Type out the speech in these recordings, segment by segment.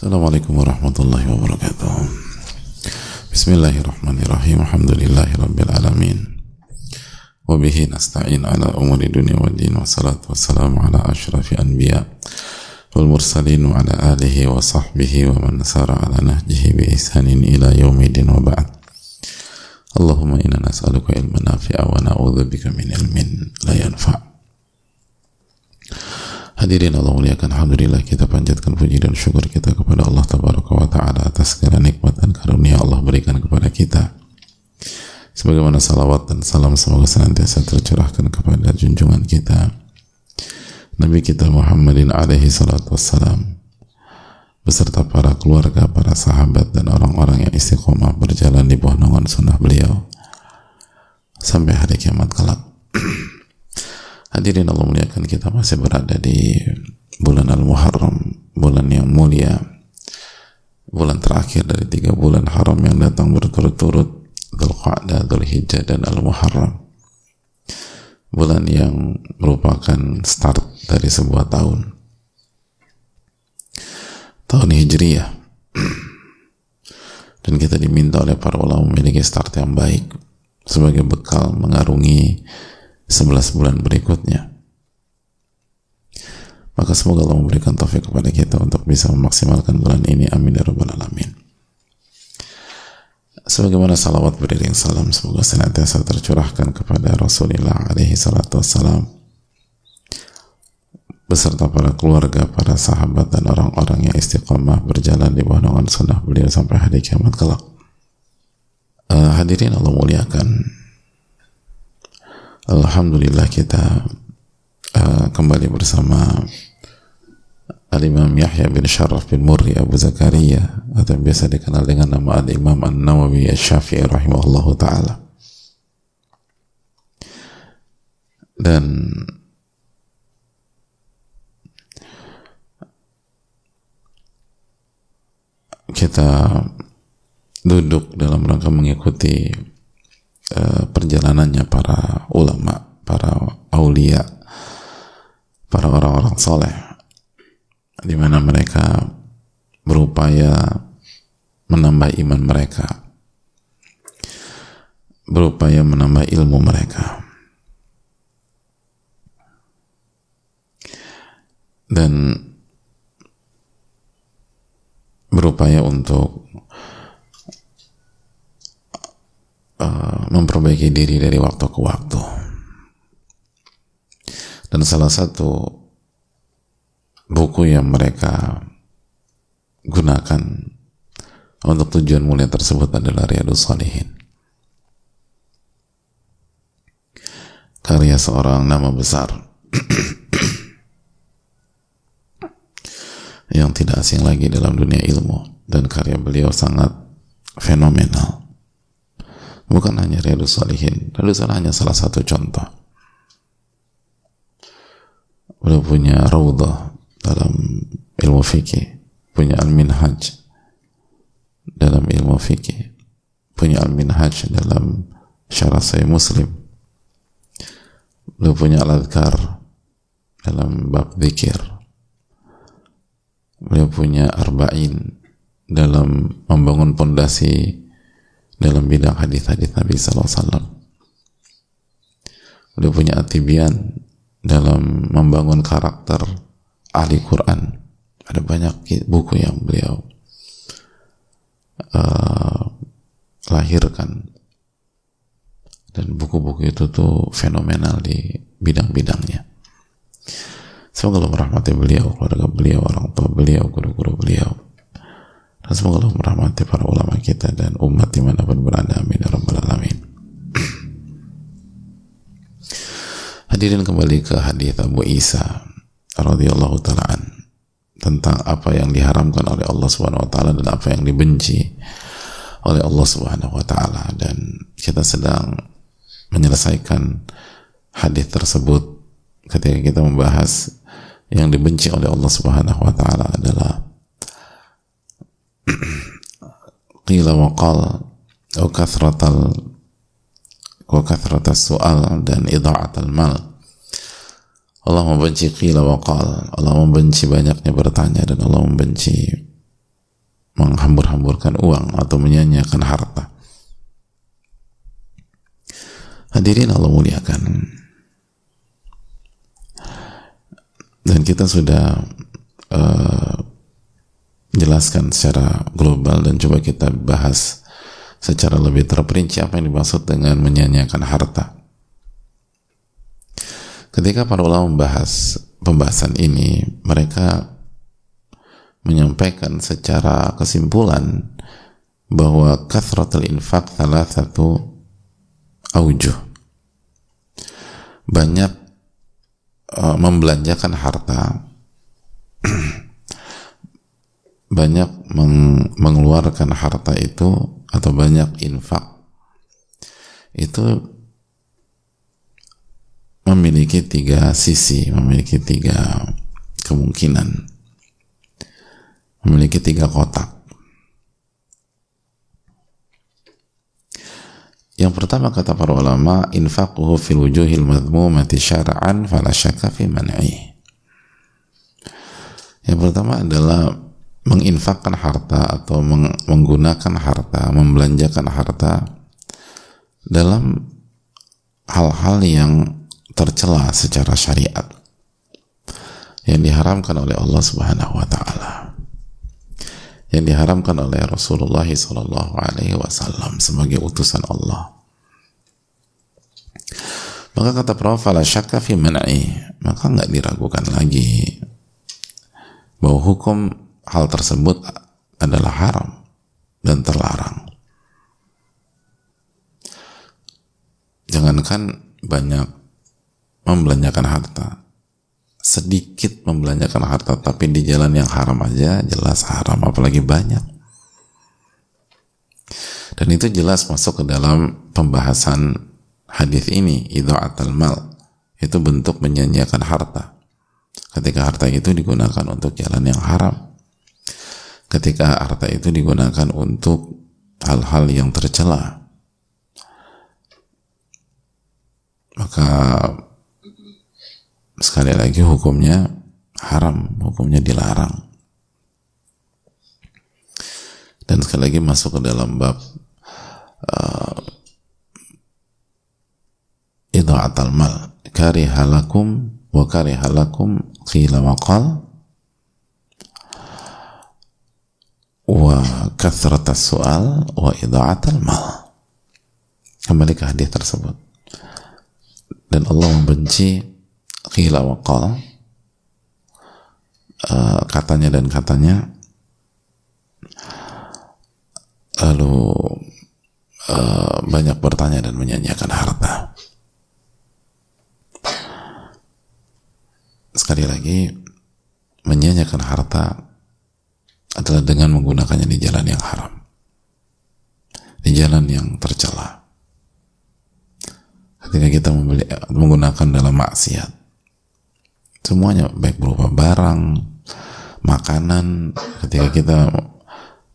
Assalamualaikum warahmatullahi wabarakatuh. Bismillahirrahmanirrahim. Alhamdulillahi rabbil alamin. Wabihi nasta'in ala umuri dunia wa din wa salatu wassalamu ala ashrafi anbiya wal mursalin wa ala alihi wa sahbihi wa man nasara ala nahjihi bi ihsanin ila yaumidin wa ba'd. Allahumma inna nas'aluka ilman nafi'a wa na'udzubika min ilmin la yanfa'. Hadirin Allah muliakan Alhamdulillah kita panjatkan puji dan syukur kita kepada Allah Tabaraka wa Ta'ala atas segala nikmat dan karunia Allah berikan kepada kita. Sebagaimana salawat dan salam semoga senantiasa tercurahkan kepada junjungan kita. Nabi kita Muhammadin alaihi salatu wassalam beserta para keluarga, para sahabat dan orang-orang yang istiqomah berjalan di bawah naungan sunnah beliau sampai hari kiamat kelak Hadirin Allah muliakan kita masih berada di bulan Al-Muharram, bulan yang mulia, bulan terakhir dari tiga bulan haram yang datang berturut-turut, Dhul-Qa'dah, Dhul-Hijjah, dan Al-Muharram. Bulan yang merupakan start dari sebuah tahun. Tahun Hijriyah. Dan kita diminta oleh para ulama memiliki start yang baik sebagai bekal mengarungi 11 bulan berikutnya. Maka semoga Allah memberikan taufik kepada kita untuk bisa memaksimalkan bulan ini. Amin ya rabbal alamin. Sebagaimana salawat beriring salam semoga senantiasa tercurahkan kepada Rasulullah alaihi salatu wassalam. Beserta para keluarga, para sahabat dan orang-orang yang istiqomah berjalan di bawah naungan sunnah beliau sampai hari kiamat kelak. Uh, hadirin Allah muliakan Alhamdulillah kita uh, kembali bersama Al-Imam Yahya bin Sharaf bin Murri Abu Zakaria atau yang biasa dikenal dengan nama Al-Imam An-Nawawi Al-Syafi'i rahimahullah ta'ala. Dan kita duduk dalam rangka mengikuti Eh, perjalanannya para ulama, para aulia, para orang-orang soleh, di mana mereka berupaya menambah iman mereka, berupaya menambah ilmu mereka, dan berupaya untuk uh, memperbaiki diri dari waktu ke waktu. Dan salah satu buku yang mereka gunakan untuk tujuan mulia tersebut adalah Riyadus Salihin. Karya seorang nama besar yang tidak asing lagi dalam dunia ilmu dan karya beliau sangat fenomenal bukan hanya Riyadus Salihin. Riyadus Salihin hanya salah satu contoh. Beliau punya Raudah dalam ilmu fikih punya Al-Minhaj dalam ilmu fikih punya Al-Minhaj dalam syarah saya Muslim. Beliau punya Al-Adhkar dalam bab zikir. Beliau punya Arba'in dalam membangun pondasi dalam bidang hadis-hadis Nabi SAW. Beliau punya atibian dalam membangun karakter ahli Quran. Ada banyak buku yang beliau uh, lahirkan dan buku-buku itu tuh fenomenal di bidang-bidangnya. Semoga Allah merahmati beliau, keluarga beliau, orang tua beliau, guru-guru beliau dan semoga Allah merahmati para ulama kita dan umat di mana pun berada. Amin ya rabbal alamin. Hadirin kembali ke hadis Abu Isa radhiyallahu taala tentang apa yang diharamkan oleh Allah Subhanahu wa taala dan apa yang dibenci oleh Allah Subhanahu wa taala. Dan kita sedang menyelesaikan hadis tersebut ketika kita membahas yang dibenci oleh Allah Subhanahu wa taala adalah qila wa qal wa kathratal wa kathratal soal dan idha'atal mal Allah membenci qila wa qal Allah membenci banyaknya bertanya dan Allah membenci menghambur-hamburkan uang atau menyanyiakan harta. Hadirin Allah muliakan. Dan kita sudah uh, jelaskan secara global dan coba kita bahas secara lebih terperinci apa yang dimaksud dengan menyanyiakan harta. Ketika para ulama membahas pembahasan ini, mereka menyampaikan secara kesimpulan bahwa kathratul infak salah satu aujuh banyak uh, membelanjakan harta banyak meng mengeluarkan harta itu atau banyak infak itu memiliki tiga sisi, memiliki tiga kemungkinan, memiliki tiga kotak. Yang pertama kata para ulama, infaquhu fil wujuhil madhmumati syara'an fala fi man'i. Yang pertama adalah menginfakkan harta atau menggunakan harta, membelanjakan harta dalam hal-hal yang tercela secara syariat yang diharamkan oleh Allah Subhanahu wa taala yang diharamkan oleh Rasulullah sallallahu alaihi wasallam sebagai utusan Allah. Maka kata Prof fala syakka fi maka nggak diragukan lagi bahwa hukum hal tersebut adalah haram dan terlarang. Jangankan banyak membelanjakan harta sedikit membelanjakan harta tapi di jalan yang haram aja jelas haram apalagi banyak. Dan itu jelas masuk ke dalam pembahasan hadis ini idha'atul mal itu bentuk menyanyiakan harta. Ketika harta itu digunakan untuk jalan yang haram ketika harta itu digunakan untuk hal-hal yang tercela. Maka sekali lagi hukumnya haram, hukumnya dilarang. Dan sekali lagi masuk ke dalam bab uh, idha'atal mal. Karihalakum wa karihalakum qila wa qal wa kathratas su'al wa idha'atal mal. Kembali ke hadis tersebut. Dan Allah membenci qila wa qal. Uh, katanya dan katanya. Lalu uh, banyak bertanya dan menyanyiakan harta. Sekali lagi menyanyiakan harta adalah dengan menggunakannya di jalan yang haram. Di jalan yang tercela. Ketika kita membeli, menggunakan dalam maksiat. Semuanya baik berupa barang makanan. Ketika kita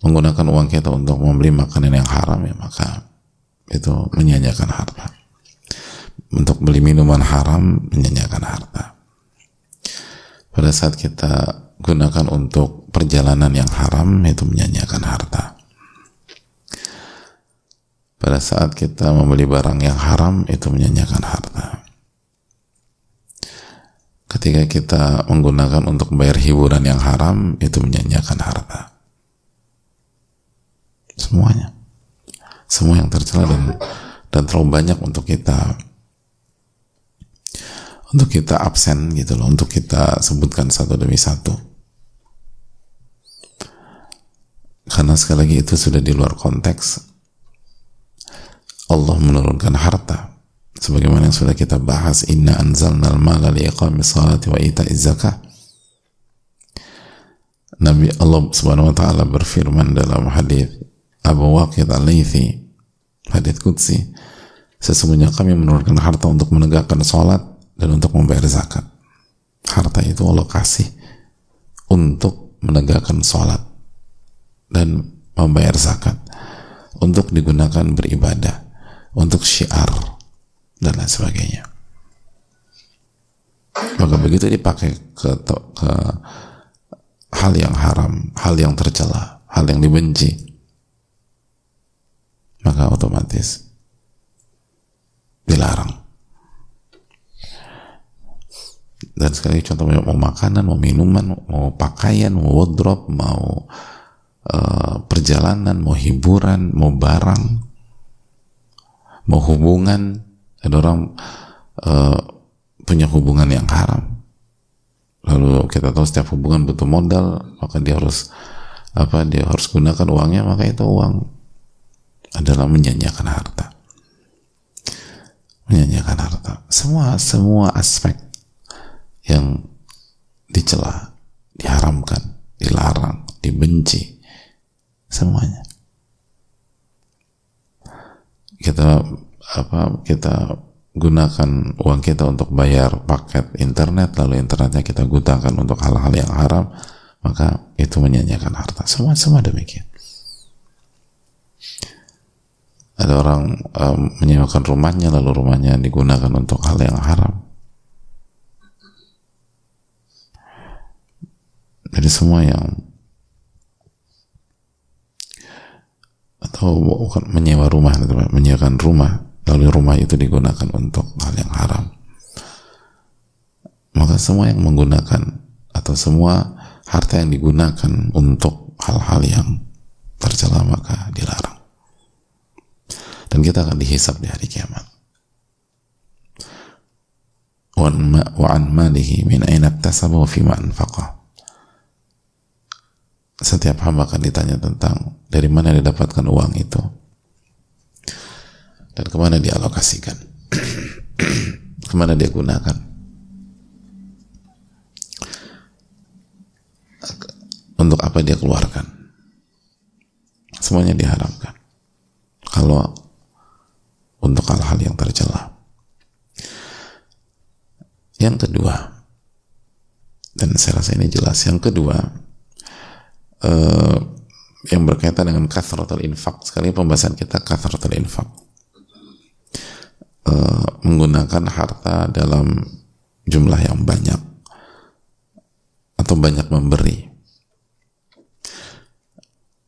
menggunakan uang kita untuk membeli makanan yang haram ya maka itu menyanyiakan harta. Untuk beli minuman haram menyanyiakan harta pada saat kita gunakan untuk perjalanan yang haram itu menyanyiakan harta. Pada saat kita membeli barang yang haram itu menyanyiakan harta. Ketika kita menggunakan untuk membayar hiburan yang haram itu menyanyiakan harta. Semuanya. Semua yang tercela dan dan terlalu banyak untuk kita untuk kita absen gitu loh untuk kita sebutkan satu demi satu. Karena sekali lagi itu sudah di luar konteks. Allah menurunkan harta. Sebagaimana yang sudah kita bahas inna anzalnal mala liqamis salati wa ita'iz zakah. Nabi Allah Subhanahu wa taala berfirman dalam hadis Abu Waqid Al-Laythi hadis qudsi sesungguhnya kami menurunkan harta untuk menegakkan salat dan untuk membayar zakat. Harta itu Allah kasih untuk menegakkan salat dan membayar zakat. Untuk digunakan beribadah untuk syiar dan lain sebagainya. Maka begitu dipakai ke, ke hal yang haram hal yang tercela hal yang dibenci maka otomatis dilarang dan sekali contoh mau makanan, mau minuman, mau pakaian, mau wardrobe, mau uh, perjalanan, mau hiburan, mau barang, mau hubungan, ada orang uh, punya hubungan yang haram. Lalu kita tahu setiap hubungan butuh modal, maka dia harus apa? Dia harus gunakan uangnya, maka itu uang adalah menyanyiakan harta. Menyanyiakan harta. Semua semua aspek yang dicela, diharamkan, dilarang, dibenci, semuanya. Kita apa kita gunakan uang kita untuk bayar paket internet lalu internetnya kita gunakan untuk hal-hal yang haram maka itu menyanyikan harta. Semua semua demikian. Ada orang um, menyewakan rumahnya lalu rumahnya digunakan untuk hal yang haram dari semua yang atau bukan menyewa rumah menyewakan rumah lalu rumah itu digunakan untuk hal yang haram. Maka semua yang menggunakan atau semua harta yang digunakan untuk hal-hal yang tercela maka dilarang. Dan kita akan dihisap di hari kiamat. Wa an malihi min aina iktasaba wa fima anfaqa setiap hamba akan ditanya tentang dari mana didapatkan uang itu. Dan ke mana dia alokasikan. Ke mana dia gunakan. Untuk apa dia keluarkan. Semuanya diharamkan kalau untuk hal-hal yang tercela. Yang kedua dan saya rasa ini jelas yang kedua uh, yang berkaitan dengan kathratul infak. Sekali pembahasan kita kathratul infak. Uh, menggunakan harta dalam jumlah yang banyak atau banyak memberi.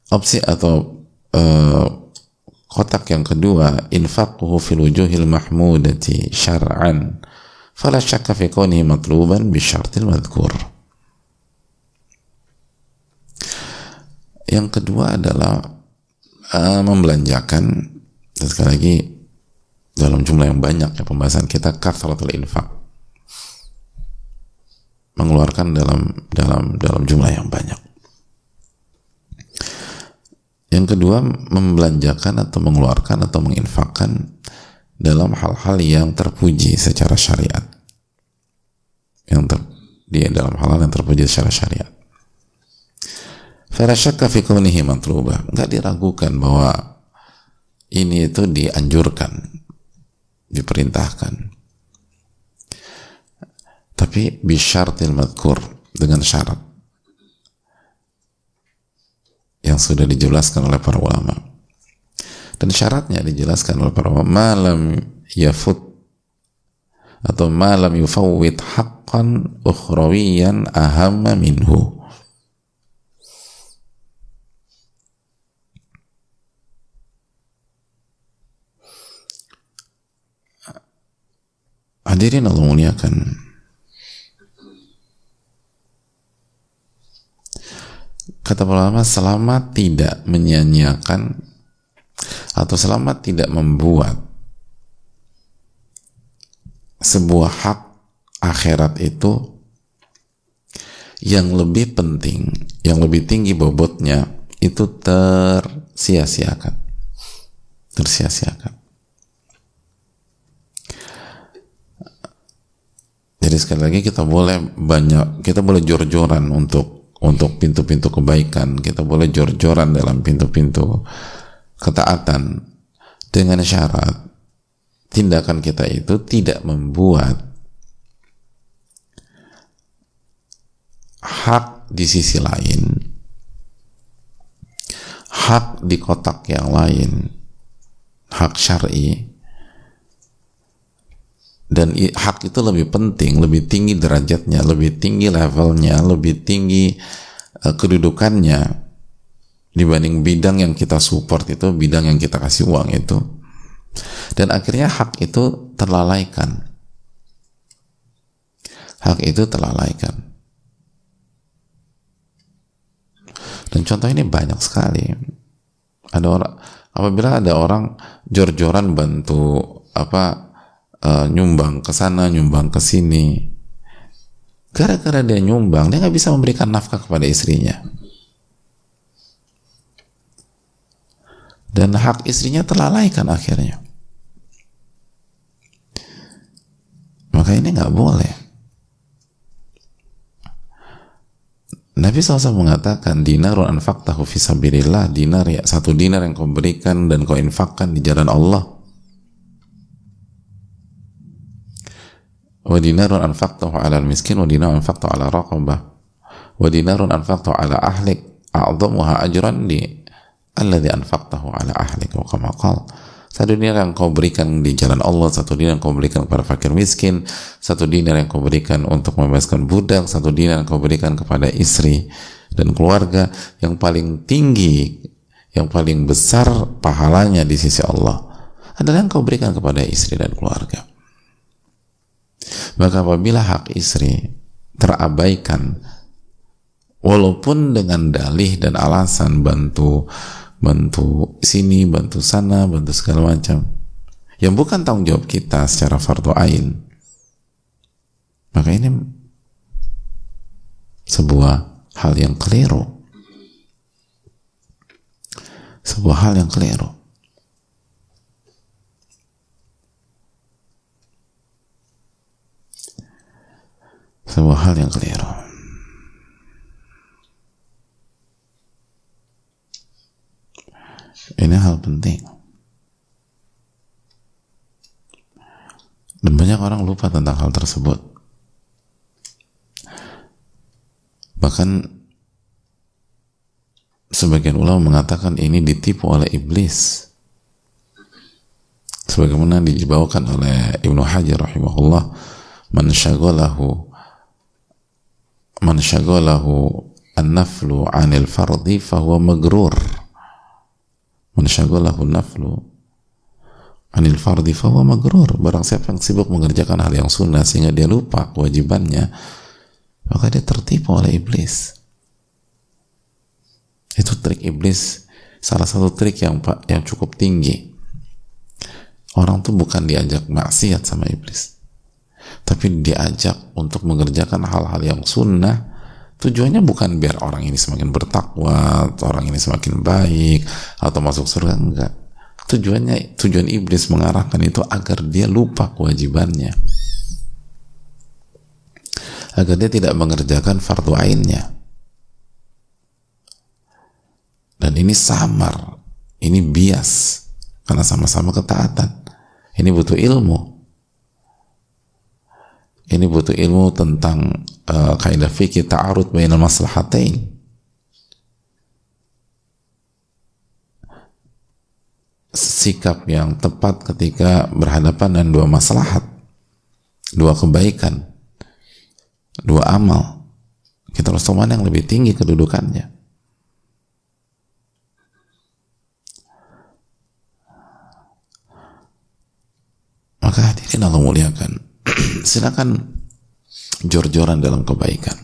Opsi atau uh, kotak yang kedua infaquhu fil wujuhil mahmudati syar'an. Fala syakka fi matluban bisyartil madhkur Yang kedua adalah uh, membelanjakan dan sekali lagi dalam jumlah yang banyak ya pembahasan kita kafaratul infak mengeluarkan dalam dalam dalam jumlah yang banyak. Yang kedua membelanjakan atau mengeluarkan atau menginfakkan dalam hal-hal yang terpuji secara syariat. Yang ter, dia dalam hal-hal yang terpuji secara syariat. Fala syakka fi kaunihi matluba. Enggak diragukan bahwa ini itu dianjurkan, diperintahkan. Tapi bisyartil madkur dengan syarat yang sudah dijelaskan oleh para ulama. Dan syaratnya dijelaskan oleh para ulama malam yafut atau malam yufawwid haqqan ukhrawiyan ahamma minhu Hadirin Allah muliakan. Kata ulama selama tidak menyanyiakan atau selama tidak membuat sebuah hak akhirat itu yang lebih penting, yang lebih tinggi bobotnya itu tersia-siakan. Tersia-siakan. Jadi sekali lagi kita boleh banyak, kita boleh jor-joran untuk untuk pintu-pintu kebaikan, kita boleh jor-joran dalam pintu-pintu ketaatan. Dengan syarat tindakan kita itu tidak membuat hak di sisi lain, hak di kotak yang lain, hak syar'i dan hak itu lebih penting, lebih tinggi derajatnya, lebih tinggi levelnya, lebih tinggi uh, kedudukannya dibanding bidang yang kita support itu bidang yang kita kasih uang itu. Dan akhirnya hak itu terlalaikan. Hak itu terlalaikan. Dan contoh ini banyak sekali. Ada orang apabila ada orang jor-joran bantu apa uh, nyumbang ke sana nyumbang ke sini. Gara-gara dia nyumbang dia nggak bisa memberikan nafkah kepada istrinya. Dan hak istrinya terlalaikan akhirnya. Maka ini nggak boleh. Nabi SAW mengatakan dinarun anfaqtahu fi sabilillah. Dinar ya satu dinar yang kau berikan dan kau infakkan di jalan Allah wa dinarun anfaqtahu ala miskin wa dinarun anfaqtahu ala raqabah wa dinarun anfaqtahu ala ahlik a'dhamuha ajran di alladhi anfaqtahu ala ahlik wa kama qal satu dinar yang kau berikan di jalan Allah, satu dinar yang kau berikan kepada fakir miskin, satu dinar yang kau berikan untuk membebaskan budak, satu dinar yang kau berikan kepada istri dan keluarga yang paling tinggi, yang paling besar pahalanya di sisi Allah adalah yang kau berikan kepada istri dan keluarga. Maka apabila hak istri terabaikan walaupun dengan dalih dan alasan bantu bantu sini, bantu sana, bantu segala macam. Yang bukan tanggung jawab kita secara fardu ain. Maka ini sebuah hal yang keliru. Sebuah hal yang keliru. Sebuah hal yang keliru. Ini hal penting. Dan banyak orang lupa tentang hal tersebut. Bahkan sebagian ulama mengatakan ini ditipu oleh iblis. Sebagaimana dibawakan oleh Ibnu Hajar rahimahullah, man syaghalahu man syaghalahu an-naflu 'anil fardi fahuwa magrur. Man syaghalahu naflu anil fardi fahuwa magrur. Barang siapa yang sibuk mengerjakan hal yang sunnah sehingga dia lupa kewajibannya maka dia tertipu oleh iblis. Itu trik iblis salah satu trik yang yang cukup tinggi. Orang tuh bukan diajak maksiat sama iblis tapi diajak untuk mengerjakan hal-hal yang sunnah Tujuannya bukan biar orang ini semakin bertakwa, orang ini semakin baik, atau masuk surga, enggak. Tujuannya, tujuan iblis mengarahkan itu agar dia lupa kewajibannya. Agar dia tidak mengerjakan fardu ainnya. Dan ini samar, ini bias, karena sama-sama ketaatan. Ini butuh ilmu ini butuh ilmu tentang uh, kaidah fikih ta'arud bainal maslahatain. Sikap yang tepat ketika berhadapan dengan dua maslahat. Dua kebaikan. Dua amal. Kita harus tahu mana yang lebih tinggi kedudukannya. Maka hadirin Allah muliakan silakan jor-joran dalam kebaikan.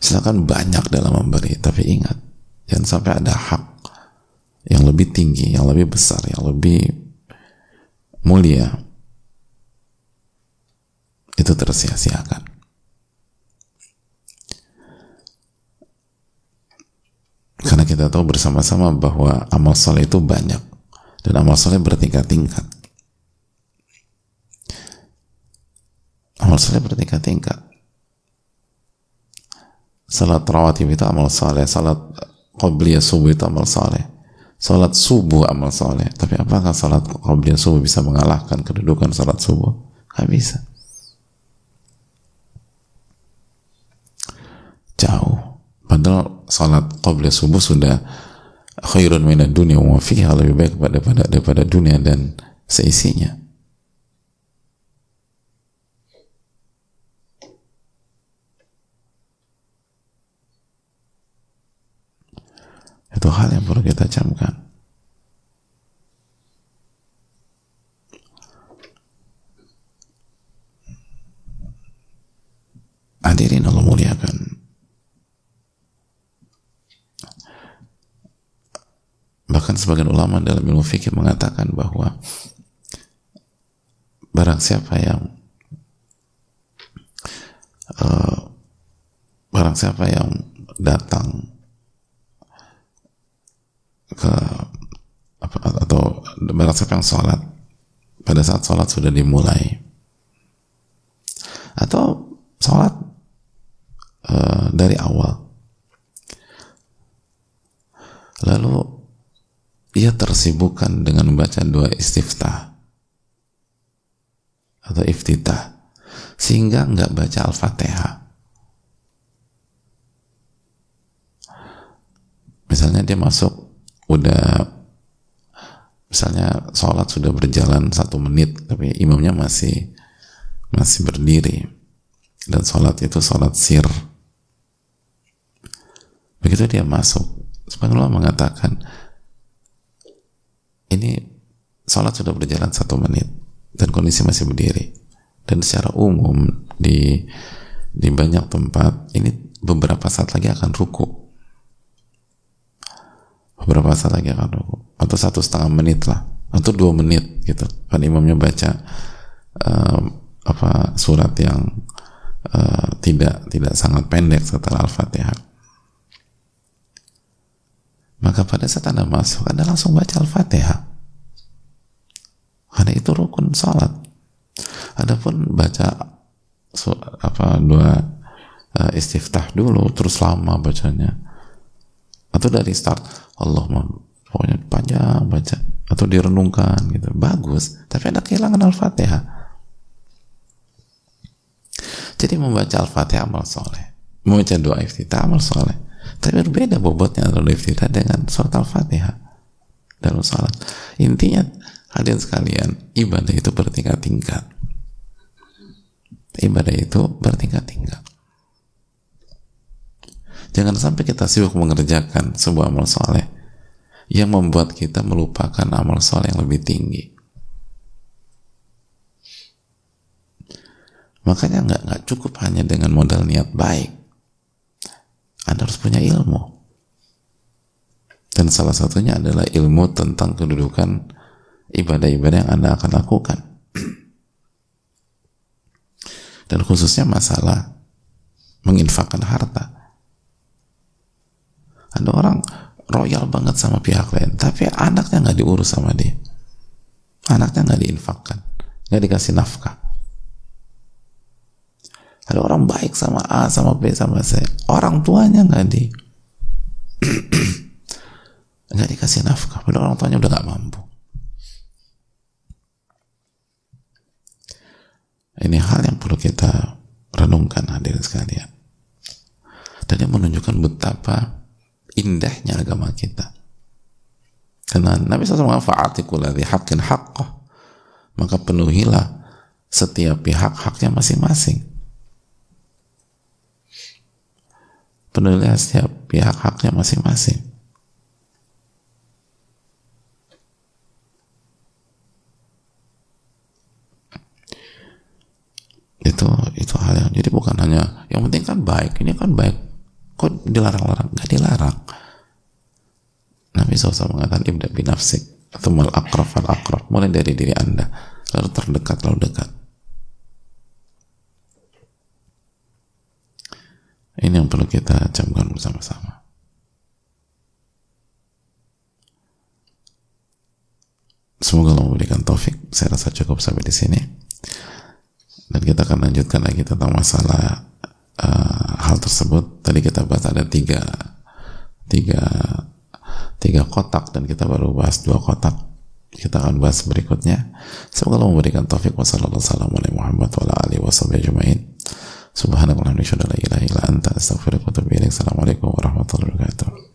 Silakan banyak dalam memberi tapi ingat jangan sampai ada hak yang lebih tinggi yang lebih besar yang lebih mulia. Itu tersia-siakan. Karena kita tahu bersama-sama bahwa amal soleh itu banyak. Dan amal soleh bertingkat-tingkat amal soleh bertingkat-tingkat. Salat rawatib itu amal soleh salat qabliyah subuh itu amal soleh salat subuh amal soleh tapi apakah salat qabliyah subuh bisa mengalahkan kedudukan salat subuh? gak bisa. Jauh. Padahal salat qabliyah subuh sudah khairun minad dunia wa fiha lebih baik daripada daripada dunia dan seisinya itu hal yang perlu kita camkan. Hadirin Allah muliakan. Bahkan sebagian ulama dalam ilmu fikih mengatakan bahwa barang siapa yang uh, barang siapa yang datang ke apa, atau yang sholat. Pada saat sholat sudah dimulai. Atau sholat uh, dari awal. Lalu ia tersibukkan dengan membaca dua istiftah. Atau iftitah. Sehingga nggak baca al-fatihah. Misalnya dia masuk udah misalnya sholat sudah berjalan satu menit tapi imamnya masih masih berdiri. Dan sholat itu sholat sir. Begitu dia masuk sebagian Allah mengatakan ini sholat sudah berjalan satu menit dan kondisi masih berdiri. Dan secara umum di di banyak tempat ini beberapa saat lagi akan ruku beberapa saat lagi akan ruku. Atau satu setengah menit lah. Atau dua menit gitu. Kan imamnya baca uh, apa surat yang uh, tidak tidak sangat pendek setelah al-fatihah. Maka pada saat anda masuk anda langsung baca al-fatihah. Karena itu rukun salat. Adapun baca so, apa dua uh, istiftah dulu terus lama bacanya. Atau dari start Allah pokoknya panjang baca atau direnungkan gitu. Bagus tapi ada kehilangan al-fatihah. Jadi membaca al-fatihah amal soleh membaca doa iftitah amal soleh. Tapi berbeda bobotnya doa iftitah dengan surat al-fatihah dalam salat intinya hadirin sekalian ibadah itu bertingkat-tingkat. Ibadah itu bertingkat-tingkat jangan sampai kita sibuk mengerjakan sebuah amal soleh yang membuat kita melupakan amal soleh yang lebih tinggi. Makanya nggak nggak cukup hanya dengan modal niat baik. Anda harus punya ilmu. Dan salah satunya adalah ilmu tentang kedudukan ibadah-ibadah yang Anda akan lakukan. Dan khususnya masalah menginfakkan harta. Ada orang royal banget sama pihak lain tapi anaknya nggak diurus sama dia. Anaknya nggak diinfakkan nggak dikasih nafkah. Ada orang baik sama A sama B sama C. Orang tuanya nggak di nggak dikasih nafkah padahal orang tuanya udah nggak mampu. Ini hal yang perlu kita renungkan hadirin sekalian. Dan yang menunjukkan betapa indahnya agama kita. Karena Nabi SAW mengatakan ladhi haqqin haqqah. Maka penuhilah setiap pihak haknya masing-masing. Penuhilah setiap pihak haknya masing-masing. itu itu hal yang jadi bukan hanya yang penting kan baik ini kan baik kok dilarang-larang? Nggak dilarang. Nabi SAW mengatakan ibda binafsik atau akraf al akraf mulai dari diri anda lalu terdekat lalu dekat. Ini yang perlu kita camkan bersama-sama. Semoga Allah memberikan taufik. Saya rasa cukup sampai di sini. Dan kita akan lanjutkan lagi tentang masalah uh, hal tersebut. Tadi kita bahas ada tiga tiga tiga kotak dan kita baru bahas dua kotak. Kita akan bahas berikutnya. Semoga Allah memberikan taufik. Wassalamualaikum warahmatullahi wabarakatuh. Assalamualaikum warahmatullahi wabarakatuh